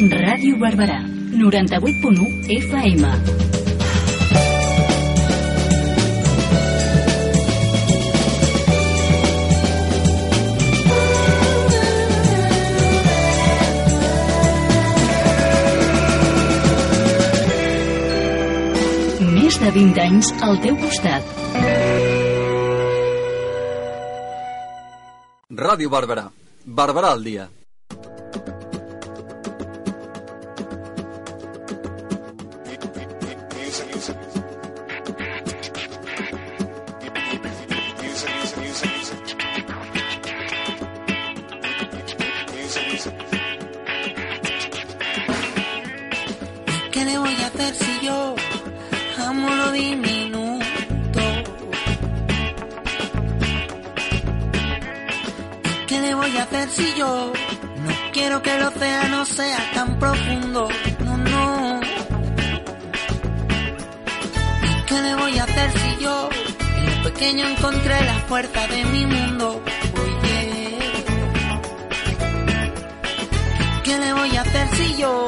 Ràdio Barberà, 98.1 FM. Més de 20 anys al teu costat. Ràdio Barberà. Barberà al dia. ¿Qué le voy a hacer si yo no quiero que el océano sea tan profundo? No, no. ¿Qué le voy a hacer si yo en lo pequeño encontré la fuerza de mi mundo? Oye. ¿Qué le voy a hacer si yo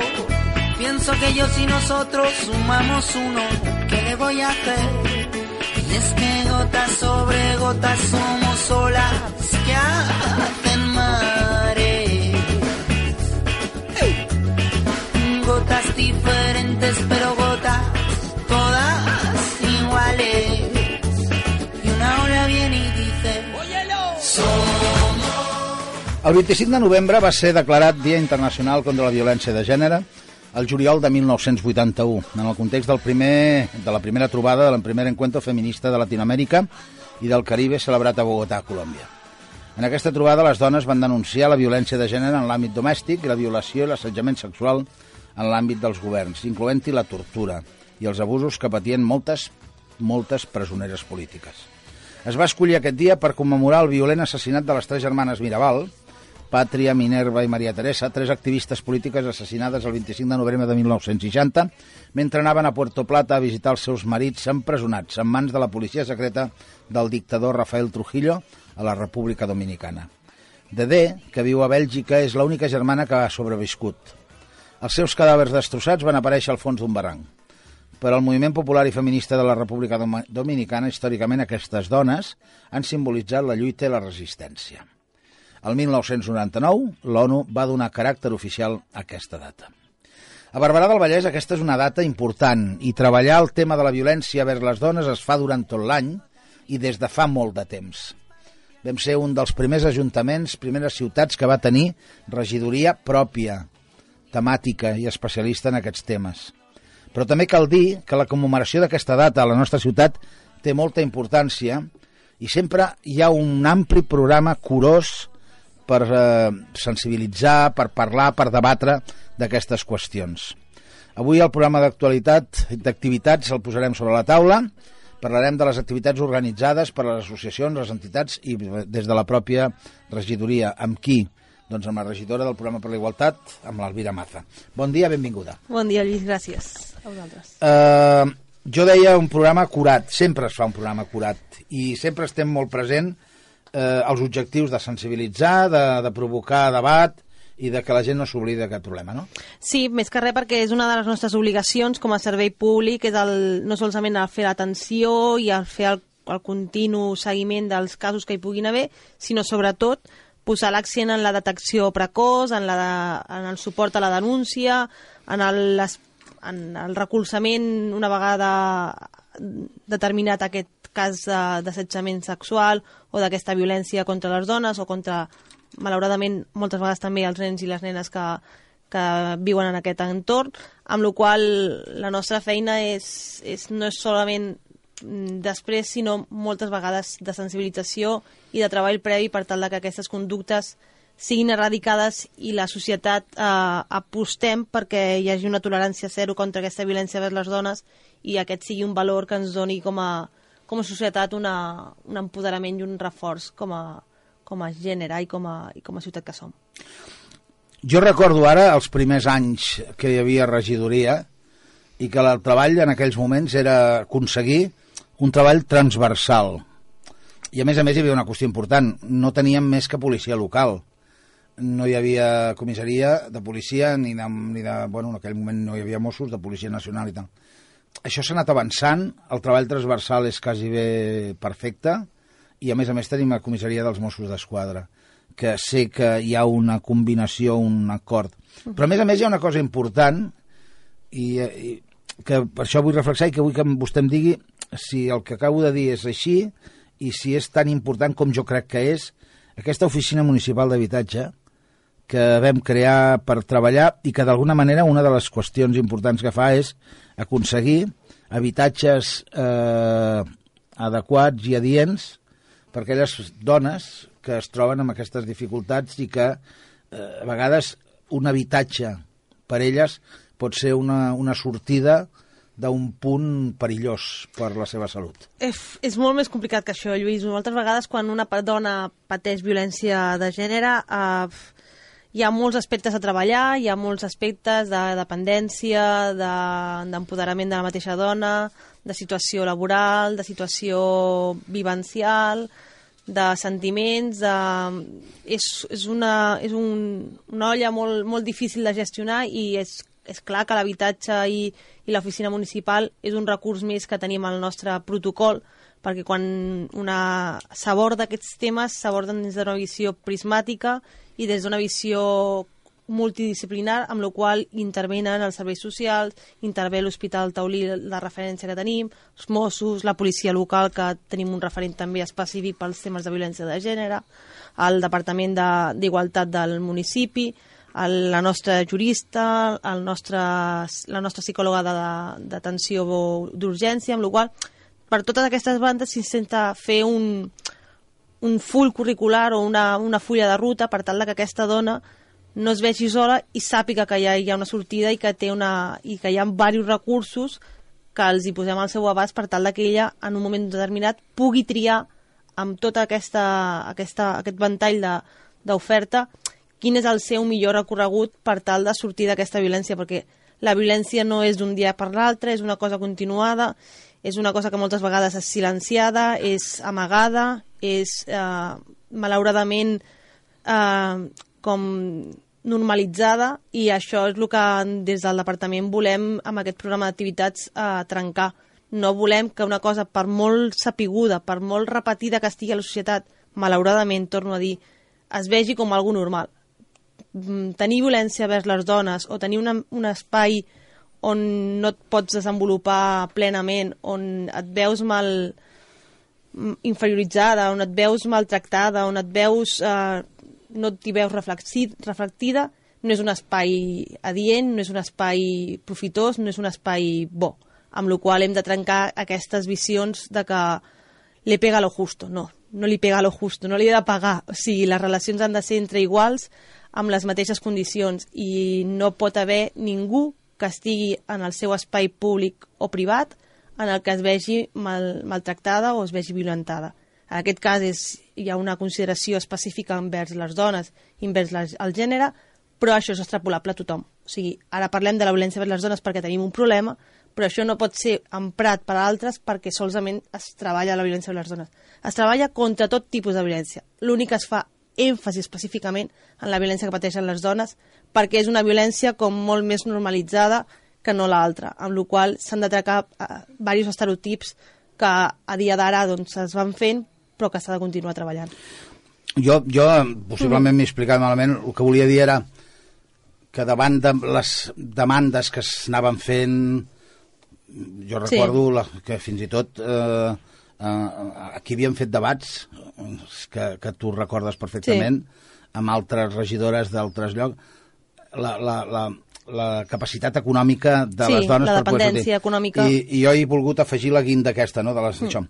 pienso que ellos y nosotros sumamos uno? ¿Qué le voy a hacer? Y es que gotas sobre gotas somos olas Y una El 25 de novembre va ser declarat Dia Internacional contra la Violència de Gènere el juliol de 1981, en el context del primer, de la primera trobada del primer encuentro feminista de Latinoamèrica i del Caribe celebrat a Bogotà, Colòmbia. En aquesta trobada, les dones van denunciar la violència de gènere en l'àmbit domèstic i la violació i l'assetjament sexual en l'àmbit dels governs, incloent-hi la tortura i els abusos que patien moltes, moltes presoneres polítiques. Es va escollir aquest dia per commemorar el violent assassinat de les tres germanes Mirabal, Pàtria, Minerva i Maria Teresa, tres activistes polítiques assassinades el 25 de novembre de 1960, mentre anaven a Puerto Plata a visitar els seus marits empresonats en mans de la policia secreta del dictador Rafael Trujillo a la República Dominicana. Dedé, que viu a Bèlgica, és l'única germana que ha sobreviscut. Els seus cadàvers destrossats van aparèixer al fons d'un barranc. Per al moviment popular i feminista de la República Dom- Dominicana, històricament aquestes dones han simbolitzat la lluita i la resistència. El 1999, l'ONU va donar caràcter oficial a aquesta data. A Barberà del Vallès aquesta és una data important i treballar el tema de la violència vers les dones es fa durant tot l'any i des de fa molt de temps. Vam ser un dels primers ajuntaments, primeres ciutats que va tenir regidoria pròpia, temàtica i especialista en aquests temes. Però també cal dir que la commemoració d'aquesta data a la nostra ciutat té molta importància i sempre hi ha un ampli programa curós per eh, sensibilitzar, per parlar, per debatre d'aquestes qüestions. Avui el programa d'actualitat d'activitats el posarem sobre la taula. Parlarem de les activitats organitzades per les associacions, les entitats i des de la pròpia regidoria. Amb qui? Doncs amb la regidora del programa per la igualtat, amb l'Alvira Maza. Bon dia, benvinguda. Bon dia, Lluís, gràcies a vosaltres. Uh, jo deia un programa curat, sempre es fa un programa curat i sempre estem molt present eh, els objectius de sensibilitzar, de, de provocar debat i de que la gent no s'oblidi d'aquest problema, no? Sí, més que res perquè és una de les nostres obligacions com a servei públic, és el, no solament el fer l'atenció i el fer el, el continu seguiment dels casos que hi puguin haver, sinó sobretot posar l'accent en la detecció precoç, en, la de, en el suport a la denúncia, en el, les, en el recolzament una vegada determinat aquest cas d'assetjament sexual o d'aquesta violència contra les dones o contra, malauradament, moltes vegades també els nens i les nenes que, que viuen en aquest entorn, amb la qual la nostra feina és, és, no és solament mm, després, sinó moltes vegades de sensibilització i de treball previ per tal de que aquestes conductes siguin eradicades i la societat eh, apostem perquè hi hagi una tolerància zero contra aquesta violència vers les dones i aquest sigui un valor que ens doni com a, com a societat una, un empoderament i un reforç com a, com a gènere i com a, i com a ciutat que som. Jo recordo ara els primers anys que hi havia regidoria i que el treball en aquells moments era aconseguir un treball transversal. I a més a més hi havia una qüestió important, no teníem més que policia local. no hi havia comissaria de policia ni de, ni de... Bueno, en aquell moment no hi havia Mossos, de Policia Nacional i tal. Això s'ha anat avançant, el treball transversal és quasi bé perfecte i a més a més tenim la comissaria dels Mossos d'Esquadra que sé que hi ha una combinació, un acord. Però a més a més hi ha una cosa important i, i que per això vull reflexar i que vull que vostè em digui si el que acabo de dir és així i si és tan important com jo crec que és aquesta oficina municipal d'habitatge que vam crear per treballar i que d'alguna manera una de les qüestions importants que fa és aconseguir habitatges eh, adequats i adients per aquelles dones que es troben amb aquestes dificultats i que eh, a vegades un habitatge per elles pot ser una, una sortida d'un punt perillós per la seva salut. És, és molt més complicat que això, Lluís. Moltes vegades quan una dona pateix violència de gènere eh, hi ha molts aspectes a treballar, hi ha molts aspectes de dependència, d'empoderament de, de la mateixa dona, de situació laboral, de situació vivencial, de sentiments, de... és, és, una, és un, una olla molt, molt difícil de gestionar i és, és clar que l'habitatge i, i l'oficina municipal és un recurs més que tenim al nostre protocol, perquè quan una s'aborda aquests temes s'aborden des d'una visió prismàtica i des d'una visió multidisciplinar, amb la qual intervenen els serveis socials, intervé l'Hospital Taulí, la referència que tenim, els Mossos, la policia local, que tenim un referent també específic pels temes de violència de gènere, el Departament d'Igualtat de, del municipi, el, la nostra jurista, el nostre, la nostra psicòloga d'atenció d'urgència, amb la qual per totes aquestes bandes s'intenta fer un, un full curricular o una, una fulla de ruta per tal que aquesta dona no es vegi sola i sàpiga que hi ha, hi ha una sortida i que, té una, i que hi ha diversos recursos que els hi posem al seu abast per tal que ella en un moment determinat pugui triar amb tot aquesta, aquesta, aquest ventall d'oferta quin és el seu millor recorregut per tal de sortir d'aquesta violència, perquè la violència no és d'un dia per l'altre, és una cosa continuada, és una cosa que moltes vegades és silenciada, és amagada, és eh, malauradament eh, com normalitzada i això és el que des del departament volem amb aquest programa d'activitats eh, trencar. No volem que una cosa, per molt sapiguda, per molt repetida que estigui a la societat, malauradament, torno a dir, es vegi com algo normal. Mm, tenir violència vers les dones o tenir una, un espai on no et pots desenvolupar plenament, on et veus mal mm, inferioritzada, on et veus maltractada, on et veus eh, no t'hi veus reflectida, no és un espai adient, no és un espai profitós, no és un espai bo, amb la qual hem de trencar aquestes visions de que li pega lo justo. No, no li pega lo justo, no li ha de pagar. O sigui, les relacions han de ser entre iguals, amb les mateixes condicions, i no pot haver ningú que estigui en el seu espai públic o privat en el que es vegi mal, maltractada o es vegi violentada. En aquest cas és, hi ha una consideració específica envers les dones, envers les, el gènere, però això és extrapolable a tothom. O sigui, ara parlem de la violència envers les dones perquè tenim un problema, però això no pot ser emprat per altres perquè solament es treballa la violència envers les dones. Es treballa contra tot tipus de violència. L'únic que es fa èmfasi específicament en la violència que pateixen les dones perquè és una violència com molt més normalitzada que no l'altra, amb la qual s'han de tractar eh, diversos estereotips que a dia d'ara doncs, es van fent però que s'ha de continuar treballant. Jo, jo possiblement m'he explicat malament, el que volia dir era que davant de les demandes que s'anaven fent, jo recordo sí. la, que fins i tot eh, eh, aquí havíem fet debats, que, que tu recordes perfectament, sí. amb altres regidores d'altres llocs, la, la, la, la capacitat econòmica de sí, les dones la dependència econòmica. I, I jo he volgut afegir la guinda aquesta, no?, de les, mm. això.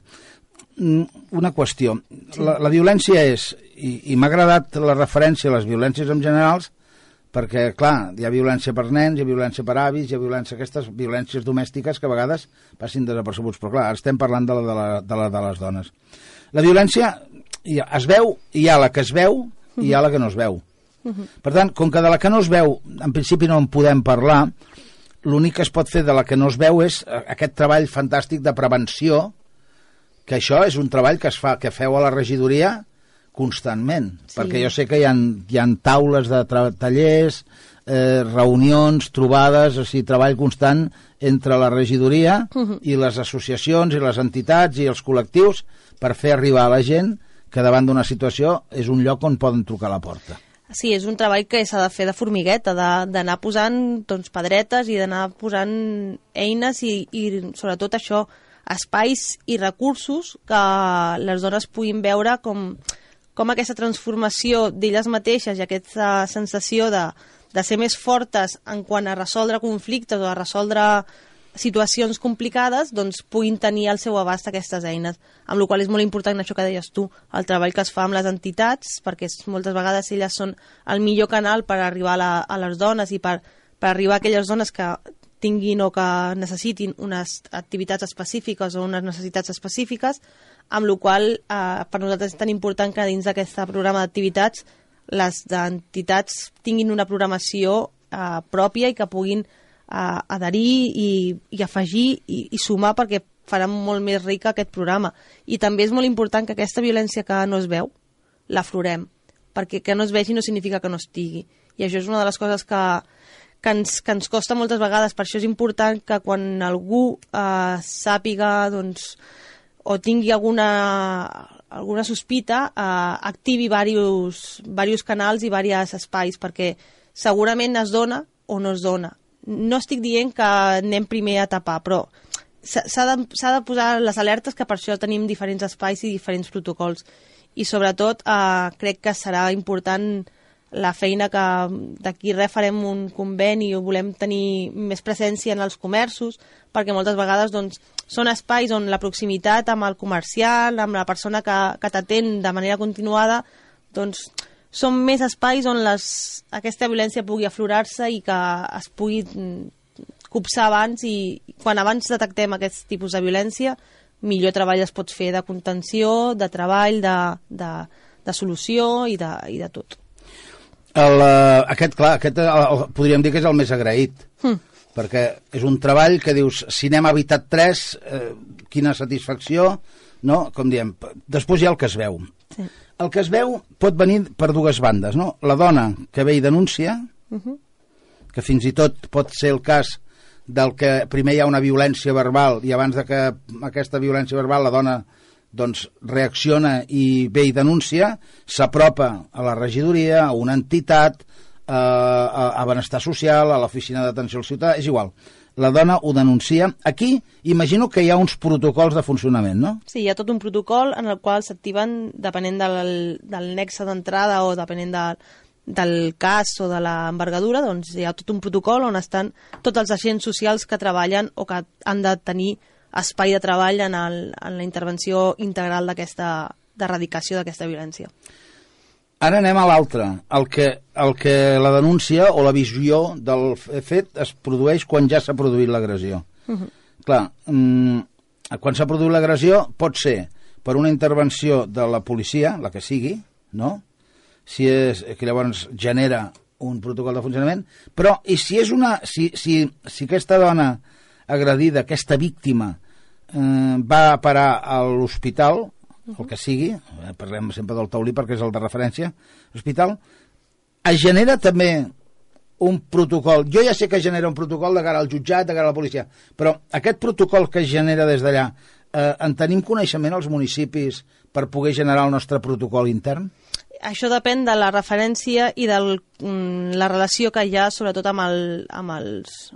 Mm, una qüestió. Sí. La, la violència és, i, i m'ha agradat la referència a les violències en generals, perquè, clar, hi ha violència per nens, hi ha violència per avis, hi ha violència, aquestes violències domèstiques que a vegades passin desapercebuts, però clar, estem parlant de la de, la, de, la, de les dones. La violència ja, es veu, hi ha la que es veu i hi ha la que no es veu. Uh -huh. Per tant, com que de la que no es veu, en principi no en podem parlar, l'únic que es pot fer de la que no es veu és eh, aquest treball fantàstic de prevenció que això és un treball que es fa que feu a la regidoria constantment, Sí. perquè jo sé que hi ha, hi ha taules de tallers, eh, reunions, trobades, o sigui, treball constant entre la regidoria i les associacions i les entitats i els col·lectius per fer arribar a la gent que davant d'una situació és un lloc on poden trucar a la porta. Sí, és un treball que s'ha de fer de formigueta, d'anar posant doncs, pedretes i d'anar posant eines i, i sobretot això, espais i recursos que les dones puguin veure com, com aquesta transformació d'elles mateixes i aquesta sensació de, de ser més fortes en quant a resoldre conflictes o a resoldre situacions complicades, doncs puguin tenir al seu abast aquestes eines. Amb la qual és molt important això que deies tu, el treball que es fa amb les entitats, perquè moltes vegades elles són el millor canal per arribar a, la, a les dones i per, per arribar a aquelles dones que tinguin o que necessitin unes activitats específiques o unes necessitats específiques, amb la qual eh, per nosaltres és tan important que dins d'aquest programa d'activitats les entitats tinguin una programació eh, pròpia i que puguin eh, adherir i, i afegir i, i sumar perquè farà molt més ric aquest programa. I també és molt important que aquesta violència que no es veu, l'aflorem, perquè que no es vegi no significa que no estigui. I això és una de les coses que, que, ens, que ens costa moltes vegades. Per això és important que quan algú eh, sàpiga doncs, o tingui alguna, alguna sospita, eh, activi diversos, diversos canals i diversos espais, perquè segurament es dona o no es dona. No estic dient que anem primer a tapar, però s'ha de, de posar les alertes que per això tenim diferents espais i diferents protocols. I sobretot eh, crec que serà important la feina que d'aquí res farem un conveni o volem tenir més presència en els comerços, perquè moltes vegades doncs, són espais on la proximitat amb el comercial, amb la persona que, que t'atén de manera continuada, doncs són més espais on les, aquesta violència pugui aflorar-se i que es pugui mm, copsar abans i quan abans detectem aquest tipus de violència millor treball es pot fer de contenció, de treball, de, de, de solució i de, i de tot. El, uh, aquest, clar, aquest uh, el, podríem dir que és el més agraït, Hm. perquè és un treball que dius, si n'hem evitat tres, eh, quina satisfacció, no? Com diem, després hi ha el que es veu. Sí. El que es veu pot venir per dues bandes, no? La dona que ve i denuncia, Uh -huh. que fins i tot pot ser el cas del que primer hi ha una violència verbal i abans de que aquesta violència verbal la dona doncs reacciona i ve i denuncia, s'apropa a la regidoria, a una entitat, eh, a, a benestar social, a l'oficina d'atenció al ciutadà, és igual. La dona ho denuncia. Aquí imagino que hi ha uns protocols de funcionament, no? Sí, hi ha tot un protocol en el qual s'activen depenent del, del nexe d'entrada o depenent de, del cas o de l'envergadura, doncs hi ha tot un protocol on estan tots els agents socials que treballen o que han de tenir espai de treball en, el, en la intervenció integral d'aquesta d'erradicació d'aquesta violència. Ara anem a l'altre. El, que, el que la denúncia o la visió del fet es produeix quan ja s'ha produït l'agressió. Uh -huh. Clar, mm, quan s'ha produït l'agressió pot ser per una intervenció de la policia, la que sigui, no? Si és, que llavors genera un protocol de funcionament, però i si és una... Si, si, si aquesta dona agredida, aquesta víctima, eh, va parar a l'hospital, el que sigui, eh, parlem sempre del taulí perquè és el de referència, l'hospital, es genera també un protocol, jo ja sé que genera un protocol de cara al jutjat, de cara a la policia, però aquest protocol que es genera des d'allà, eh, en tenim coneixement als municipis per poder generar el nostre protocol intern? Això depèn de la referència i de la relació que hi ha, sobretot amb, el, amb els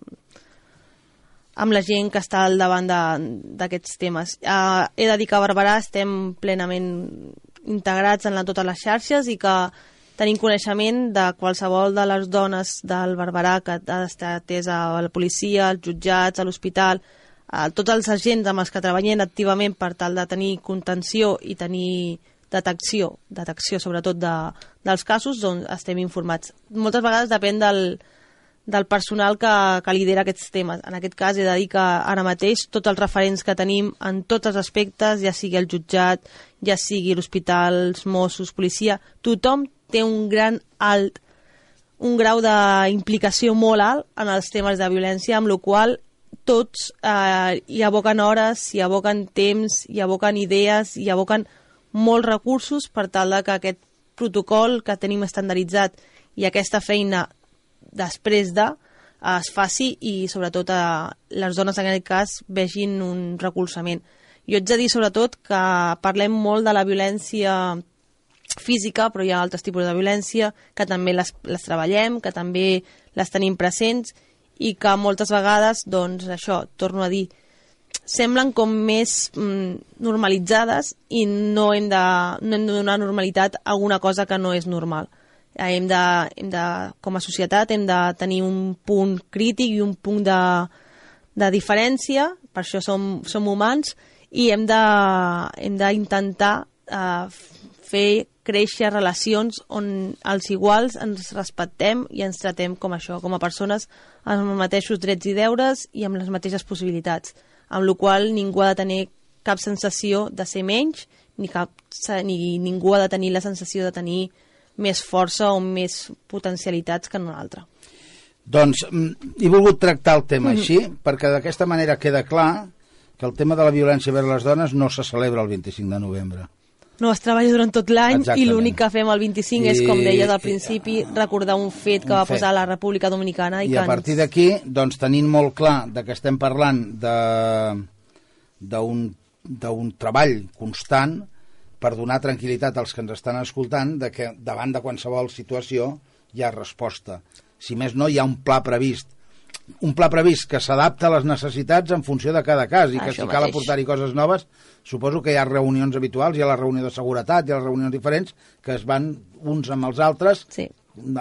amb la gent que està al davant d'aquests temes. Uh, he de dir que a Barberà estem plenament integrats en la, totes les xarxes i que tenim coneixement de qualsevol de les dones del Barberà que ha d'estar atesa a la policia, als jutjats, a l'hospital, a tots els agents amb els que treballem activament per tal de tenir contenció i tenir detecció, detecció sobretot de, dels casos, doncs estem informats. Moltes vegades depèn del, del personal que, que lidera aquests temes. En aquest cas he de dir que ara mateix tots els referents que tenim en tots els aspectes, ja sigui el jutjat, ja sigui l'hospital, els Mossos, policia, tothom té un gran alt un grau d'implicació molt alt en els temes de violència, amb la qual tots eh, hi aboquen hores, hi aboquen temps, hi aboquen idees, hi aboquen molts recursos per tal de que aquest protocol que tenim estandarditzat i aquesta feina després de es faci i sobretot a les dones en aquest cas vegin un recolzament. Jo haig de dir sobretot que parlem molt de la violència física, però hi ha altres tipus de violència que també les, les treballem, que també les tenim presents i que moltes vegades, doncs això, torno a dir, semblen com més mm, normalitzades i no hem, de, no hem de donar normalitat a alguna cosa que no és normal. Eh, hem de, hem de, com a societat hem de tenir un punt crític i un punt de, de diferència, per això som, som humans, i hem d'intentar eh, fer créixer relacions on els iguals ens respectem i ens tratem com això, com a persones amb els mateixos drets i deures i amb les mateixes possibilitats, amb la qual ningú ha de tenir cap sensació de ser menys ni, cap, ni ningú ha de tenir la sensació de tenir més força o més potencialitats que en una altra. Doncs mm, he volgut tractar el tema mm -hmm. així, perquè d'aquesta manera queda clar que el tema de la violència vers les dones no se celebra el 25 de novembre. No, es treballa durant tot l'any i l'únic que fem el 25 I... és, com deia al principi, recordar un fet que un va fet. posar la República Dominicana. I, I que a partir ens... d'aquí, doncs, tenint molt clar de que estem parlant d'un treball constant per donar tranquil·litat als que ens estan escoltant de que davant de qualsevol situació hi ha resposta. Si més no, hi ha un pla previst un pla previst que s'adapta a les necessitats en funció de cada cas i que Això si cal aportar-hi coses noves suposo que hi ha reunions habituals, hi ha la reunió de seguretat, hi ha les reunions diferents que es van uns amb els altres sí.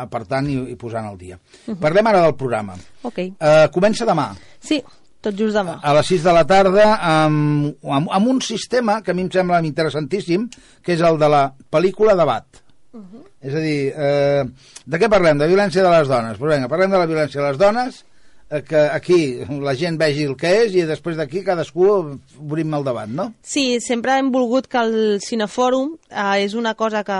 apartant i, i posant al dia. Uh -huh. Parlem ara del programa. Okay. Uh, comença demà. Sí, tot just demà. A les 6 de la tarda amb, amb, amb un sistema que a mi em sembla interessantíssim, que és el de la pel·lícula debat. Uh -huh. És a dir, eh, de què parlem? De violència de les dones. Però vinga, parlem de la violència de les dones que aquí la gent vegi el que és i després d'aquí cadascú obrim el debat, no? Sí, sempre hem volgut que el Cinefòrum eh, és una cosa que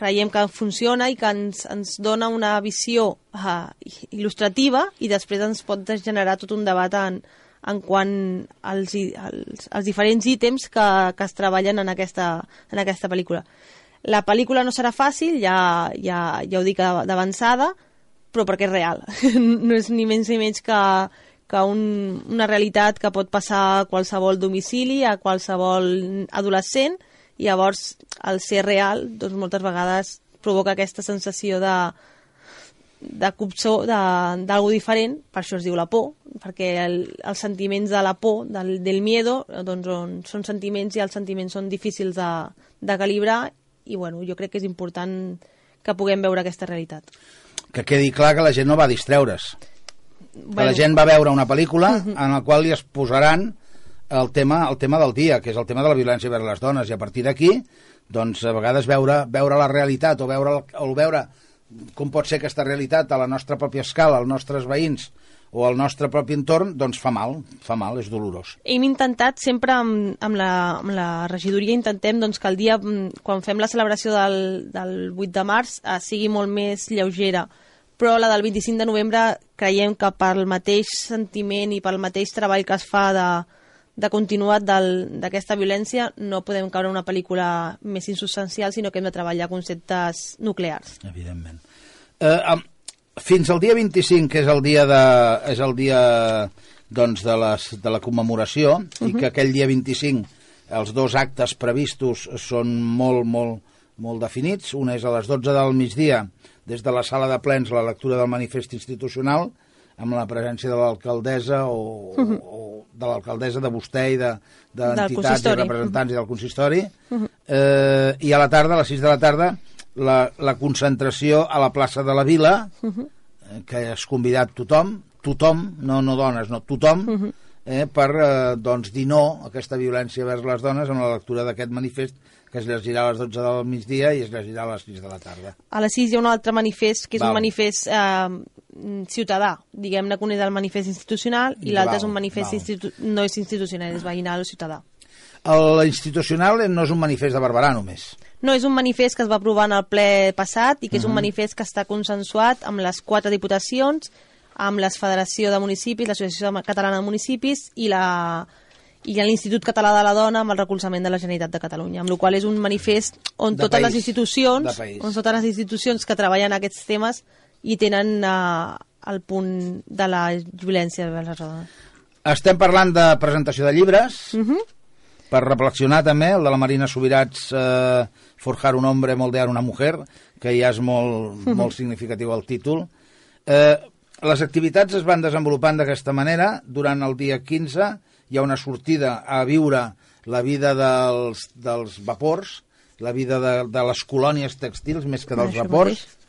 creiem que funciona i que ens, ens dona una visió eh, il·lustrativa i després ens pot generar tot un debat en, en quant als, als, als diferents ítems que, que es treballen en aquesta, en aquesta pel·lícula. La pel·lícula no serà fàcil, ja, ja, ja ho dic d'avançada, però perquè és real. no és ni menys ni menys que, que un, una realitat que pot passar a qualsevol domicili, a qualsevol adolescent, i llavors el ser real doncs moltes vegades provoca aquesta sensació de, de copsó, d'algú diferent, per això es diu la por, perquè el, els sentiments de la por, del, del miedo, doncs on són sentiments i els sentiments són difícils de, de calibrar i bueno, jo crec que és important que puguem veure aquesta realitat que quedi clar que la gent no va distreure's. Bueno. Que la gent va veure una pel·lícula en la qual li es posaran el tema, el tema del dia, que és el tema de la violència vers les dones, i a partir d'aquí, doncs, a vegades veure, veure la realitat o veure, o veure com pot ser aquesta realitat a la nostra pròpia escala, als nostres veïns, o al nostre propi entorn, doncs fa mal, fa mal, és dolorós. Hem intentat sempre amb, amb, la, amb la regidoria, intentem doncs, que el dia, mm, quan fem la celebració del, del 8 de març, eh, sigui molt més lleugera però la del 25 de novembre creiem que pel mateix sentiment i pel mateix treball que es fa de, de continuat d'aquesta violència no podem caure en una pel·lícula més insubstancial, sinó que hem de treballar conceptes nuclears. Evidentment. Eh, fins al dia 25, que és el dia de, és el dia doncs, de, les, de la commemoració, uh -huh. i mhm. que aquell dia 25 els dos actes previstos són molt, molt, molt definits. Un és a les 12 del migdia, des de la sala de plens la lectura del manifest institucional amb la presència de l'alcaldessa o, uh -huh. o de l'alcaldessa de vostè i d'entitats de, i representants uh -huh. i del consistori uh -huh. eh, i a la tarda, a les 6 de la tarda la, la concentració a la plaça de la Vila uh -huh. eh, que és convidat tothom tothom, no, no dones, no, tothom uh -huh. eh, per eh, doncs, dir no a aquesta violència vers les dones amb la lectura d'aquest manifest que es llegirà a les 12 del migdia i es llegirà a les 6 de la tarda. A les 6 hi ha un altre manifest, que és Val. un manifest eh, ciutadà, diguem-ne que un és el manifest institucional i l'altre és un manifest institu no és institucional, és veïnal o ciutadà. El institucional no és un manifest de Barberà només. No, és un manifest que es va aprovar en el ple passat i que uh -huh. és un mhm. manifest que està consensuat amb les quatre diputacions, amb la Federació de Municipis, l'Associació Catalana de Municipis i la i a l'Institut Català de la Dona amb el recolzament de la Generalitat de Catalunya, amb la qual és un manifest on De totes país, les institucions, de on totes les institucions que treballen aquests temes i tenen uh, el punt de la violència vers les dones. Estem parlant de presentació de llibres, Uh -huh. per reflexionar també, el de la Marina Subirats, eh, Forjar un hombre, moldear una mujer, que ja és molt, molt significatiu el títol. Eh, les activitats es van desenvolupant d'aquesta manera. Durant el dia 15 hi ha una sortida a viure la vida dels, dels vapors, la vida de, de les colònies textils més que dels Això vapors. mateix.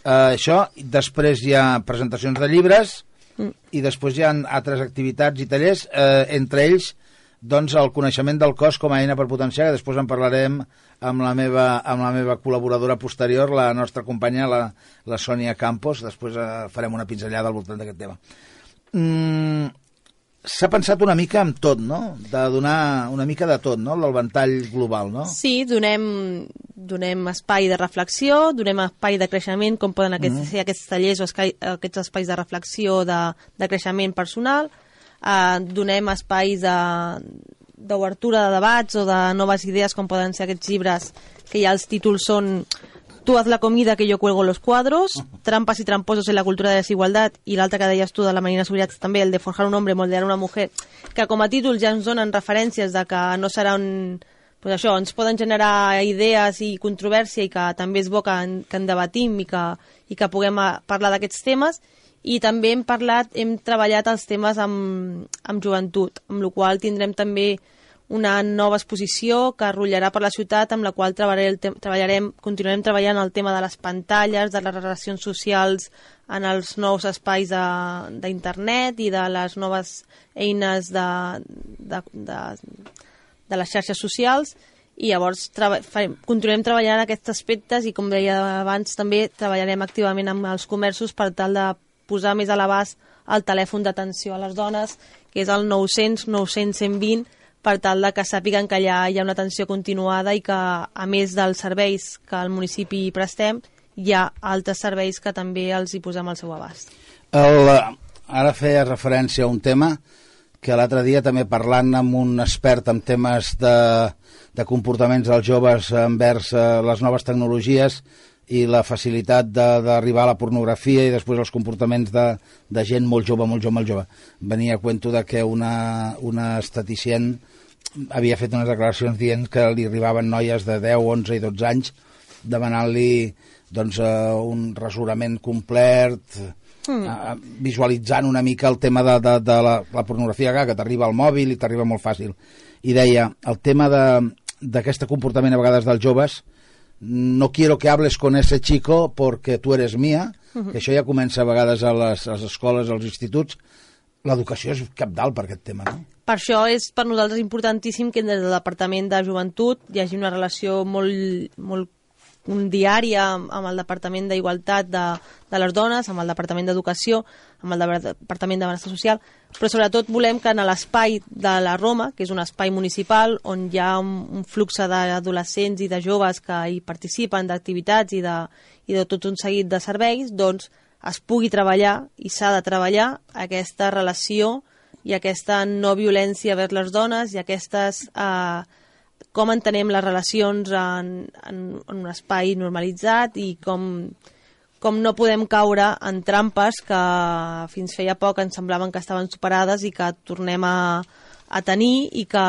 Eh, això, després hi ha presentacions de llibres i després hi ha altres activitats i tallers, eh, entre ells doncs, el coneixement del cos com a eina per potenciar, que després en parlarem amb la meva, amb la meva col·laboradora posterior, la nostra companya, la, la Sònia Campos. Després eh, farem una pinzellada al voltant d'aquest tema. Mm, S'ha pensat una mica en tot, no? De donar una mica de tot, no? Del ventall global, no? Sí, donem, donem espai de reflexió, donem espai de creixement, com poden aquests, mm -hmm. ser aquests tallers o escai, aquests espais de reflexió de, de creixement personal, eh, donem espais de d'obertura de debats o de noves idees, com poden ser aquests llibres que ja els títols són Tu haz la comida que yo cuelgo los cuadros, Trampas y tramposos en la cultura de desigualdad, i l'altre que deies tu de la Marina Subirats també, el de Forjar un hombre, moldear una mujer, que com a títol ja ens donen referències de que no serà un... Pues això, ens poden generar idees i controvèrsia i que també és bo que en, que en debatim i que, i que puguem a, parlar d'aquests temes. I també hem parlat, hem treballat els temes amb, amb joventut, amb la qual tindrem també una nova exposició que rotllarà per la ciutat amb la qual treballarem, continuarem treballant el tema de les pantalles, de les relacions socials en els nous espais d'internet i de les noves eines de, de, de, de les xarxes socials. I llavors treba, farem, continuarem treballant aquests aspectes i com deia abans també treballarem activament amb els comerços per tal de posar més a l'abast el telèfon d'atenció a les dones que és el 900 900 120 per tal de que sàpiguen que allà hi ha una atenció continuada i que, a més dels serveis que al municipi prestem, hi ha altres serveis que també els hi posem al seu abast. El, ara feia referència a un tema que l'altre dia també parlant amb un expert en temes de, de comportaments dels joves envers eh, les noves tecnologies i la facilitat d'arribar a la pornografia i després els comportaments de, de gent molt jove, molt jove, molt jove. Venia a cuento de que una, una estaticient havia fet unes declaracions dient que li arribaven noies de 10, 11 i 12 anys demanant-li doncs, eh, un rasurament complet, mm. visualitzant una mica el tema de, de, de la, la pornografia que t'arriba al mòbil i t'arriba molt fàcil. I deia, el tema d'aquest comportament a vegades dels joves, no quiero que hables con ese chico porque tú eres mía, que això ja comença a vegades a les, a les escoles, als instituts. L'educació és capdalt per aquest tema, no? Per això és per nosaltres importantíssim que des del Departament de Joventut hi hagi una relació molt, molt un diari amb, el Departament d'Igualtat de, de les Dones, amb el Departament d'Educació, amb el de- Departament de Benestar Social, però sobretot volem que en l'espai de la Roma, que és un espai municipal on hi ha un, un flux d'adolescents i de joves que hi participen d'activitats i, de, i de tot un seguit de serveis, doncs es pugui treballar i s'ha de treballar aquesta relació i aquesta no violència vers les dones i aquestes eh, com entenem les relacions en, en, en un espai normalitzat i com, com no podem caure en trampes que fins feia poc ens semblaven que estaven superades i que tornem a, a tenir i que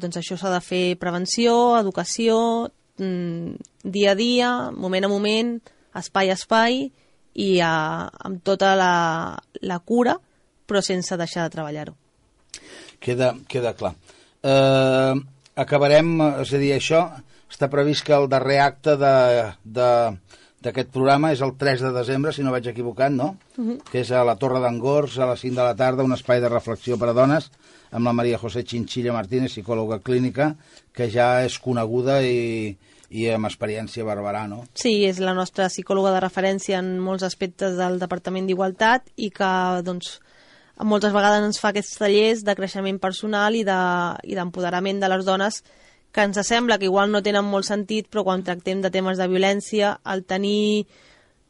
doncs això s'ha de fer prevenció, educació, mm, dia a dia, moment a moment, espai a espai i a, amb tota la, la cura però sense deixar de treballar-ho. Queda, queda clar. Eh, acabarem, és a dir, això està previst que el darrer acte de, de, d'aquest programa és el 3 de desembre, si no vaig equivocat, no? Uh -huh. Que és a la Torre d'Angors, a les 5 de la tarda, un espai de reflexió per a dones, amb la Maria José Chinchilla Martínez, psicòloga clínica, que ja és coneguda i, i amb experiència Barberà, no? Sí, és la nostra psicòloga de referència en molts aspectes del Departament d'Igualtat i que doncs, moltes vegades ens fa aquests tallers de creixement personal i de- i d'empoderament de, les dones que ens sembla que igual no tenen molt sentit, però quan tractem de temes de violència, el tenir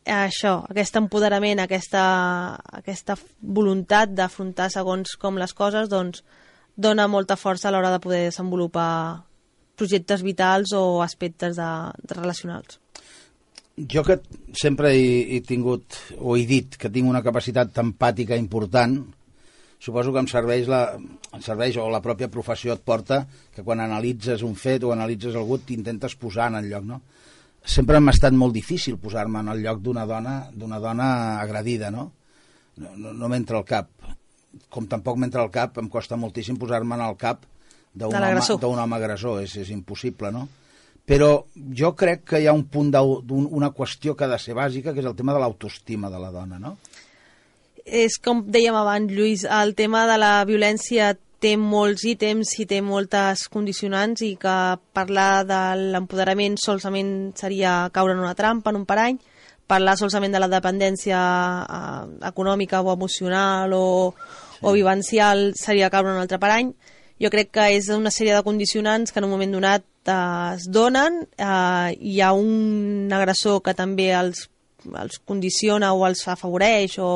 això, aquest empoderament, aquesta, aquesta voluntat d'afrontar segons com les coses, doncs dona molta força a l'hora de poder desenvolupar projectes vitals o aspectes de, de relacionals. Jo que sempre he, he tingut, o he dit, que tinc una capacitat empàtica important, suposo que em serveix, la, em serveix o la pròpia professió et porta que quan analitzes un fet o analitzes algú t'intentes posar en el lloc, no? Sempre m'ha estat molt difícil posar-me en el lloc d'una dona d'una dona agredida, no? No, no, no m'entra al cap. Com tampoc m'entra al cap, em costa moltíssim posar-me en el cap d'un home, home agressor, és, és impossible, no? Però jo crec que hi ha un punt d'una qüestió que ha de ser bàsica, que és el tema de l'autoestima de la dona, no? és com dèiem abans, Lluís, el tema de la violència té molts ítems i té moltes condicionants i que parlar de l'empoderament solament seria caure en una trampa, en un parany, parlar solament de la dependència eh, econòmica o emocional o, o vivencial seria caure en un altre parany. Jo crec que és una sèrie de condicionants que en un moment donat eh, es donen, eh, hi ha un agressor que també els, els condiciona o els afavoreix o,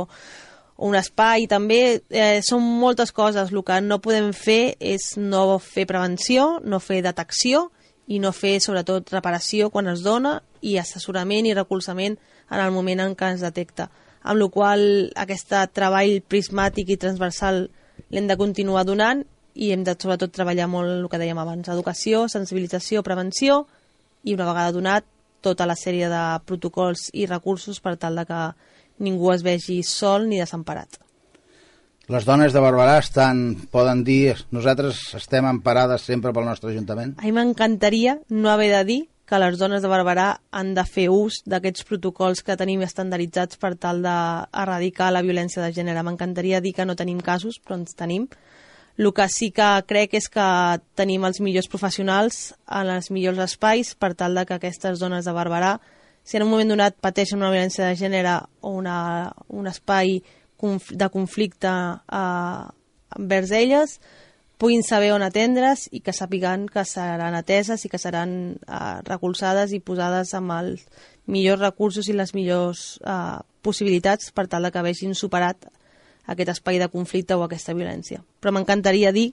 o un espai també, eh, són moltes coses. El que no podem fer és no fer prevenció, no fer detecció i no fer, sobretot, reparació quan es dona i assessorament i recolzament en el moment en què es detecta. Amb la qual aquest treball prismàtic i transversal l'hem de continuar donant i hem de, sobretot, treballar molt el que dèiem abans, educació, sensibilització, prevenció i una vegada donat tota la sèrie de protocols i recursos per tal de que ningú es vegi sol ni desemparat. Les dones de Barberà estan, poden dir, nosaltres estem emparades sempre pel nostre Ajuntament? A mi m'encantaria no haver de dir que les dones de Barberà han de fer ús d'aquests protocols que tenim estandarditzats per tal d'erradicar la violència de gènere. M'encantaria dir que no tenim casos, però ens tenim. El que sí que crec és que tenim els millors professionals en els millors espais per tal de que aquestes dones de Barberà, si en un moment donat pateixen una violència de gènere o una, un espai conf de conflicte eh, envers elles, puguin saber on atendre's i que sàpiguen que seran ateses i que seran eh, recolzades i posades amb els millors recursos i les millors eh, possibilitats per tal de que vegin superat aquest espai de conflicte o aquesta violència. Però m'encantaria dir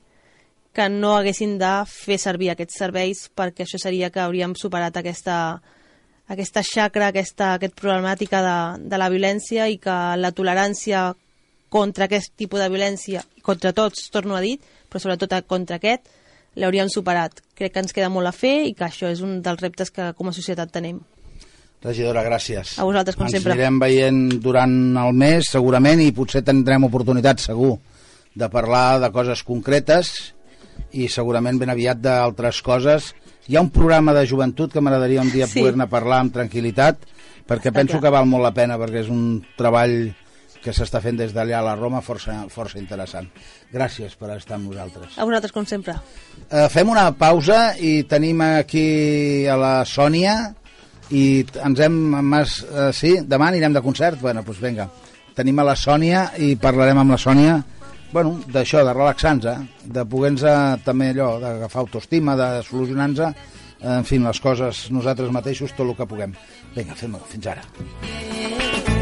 que no haguessin de fer servir aquests serveis perquè això seria que hauríem superat aquesta, aquesta xacra, aquesta, aquest problemàtica de, de la violència i que la tolerància contra aquest tipus de violència, contra tots, torno a dir, però sobretot contra aquest, l'hauríem superat. Crec que ens queda molt a fer i que això és un dels reptes que com a societat tenim. Regidora, gràcies. A vosaltres, com Ens sempre. anirem veient durant el mes, segurament, i potser tindrem oportunitat, segur, de parlar de coses concretes i segurament ben aviat d'altres coses. Hi ha un programa de joventut que m'agradaria un dia Sí. poder-ne parlar amb tranquil·litat, perquè Està penso clar. que val molt la pena, perquè és un treball que s'està fent des d'allà a la Roma força, força interessant. Gràcies per estar amb nosaltres. A vosaltres, com sempre. Eh, fem una pausa i tenim aquí a la Sònia i ens hem... Mas, eh, sí, demà anirem de concert? Bueno, doncs vinga. Tenim a la Sònia i parlarem amb la Sònia bueno, d'això, de relaxar-nos, eh? de poder-nos eh, també allò, d'agafar autoestima, de solucionar-nos, eh, en fi, les coses nosaltres mateixos, tot el que puguem. Vinga, fem-ho, fins ara. Yeah.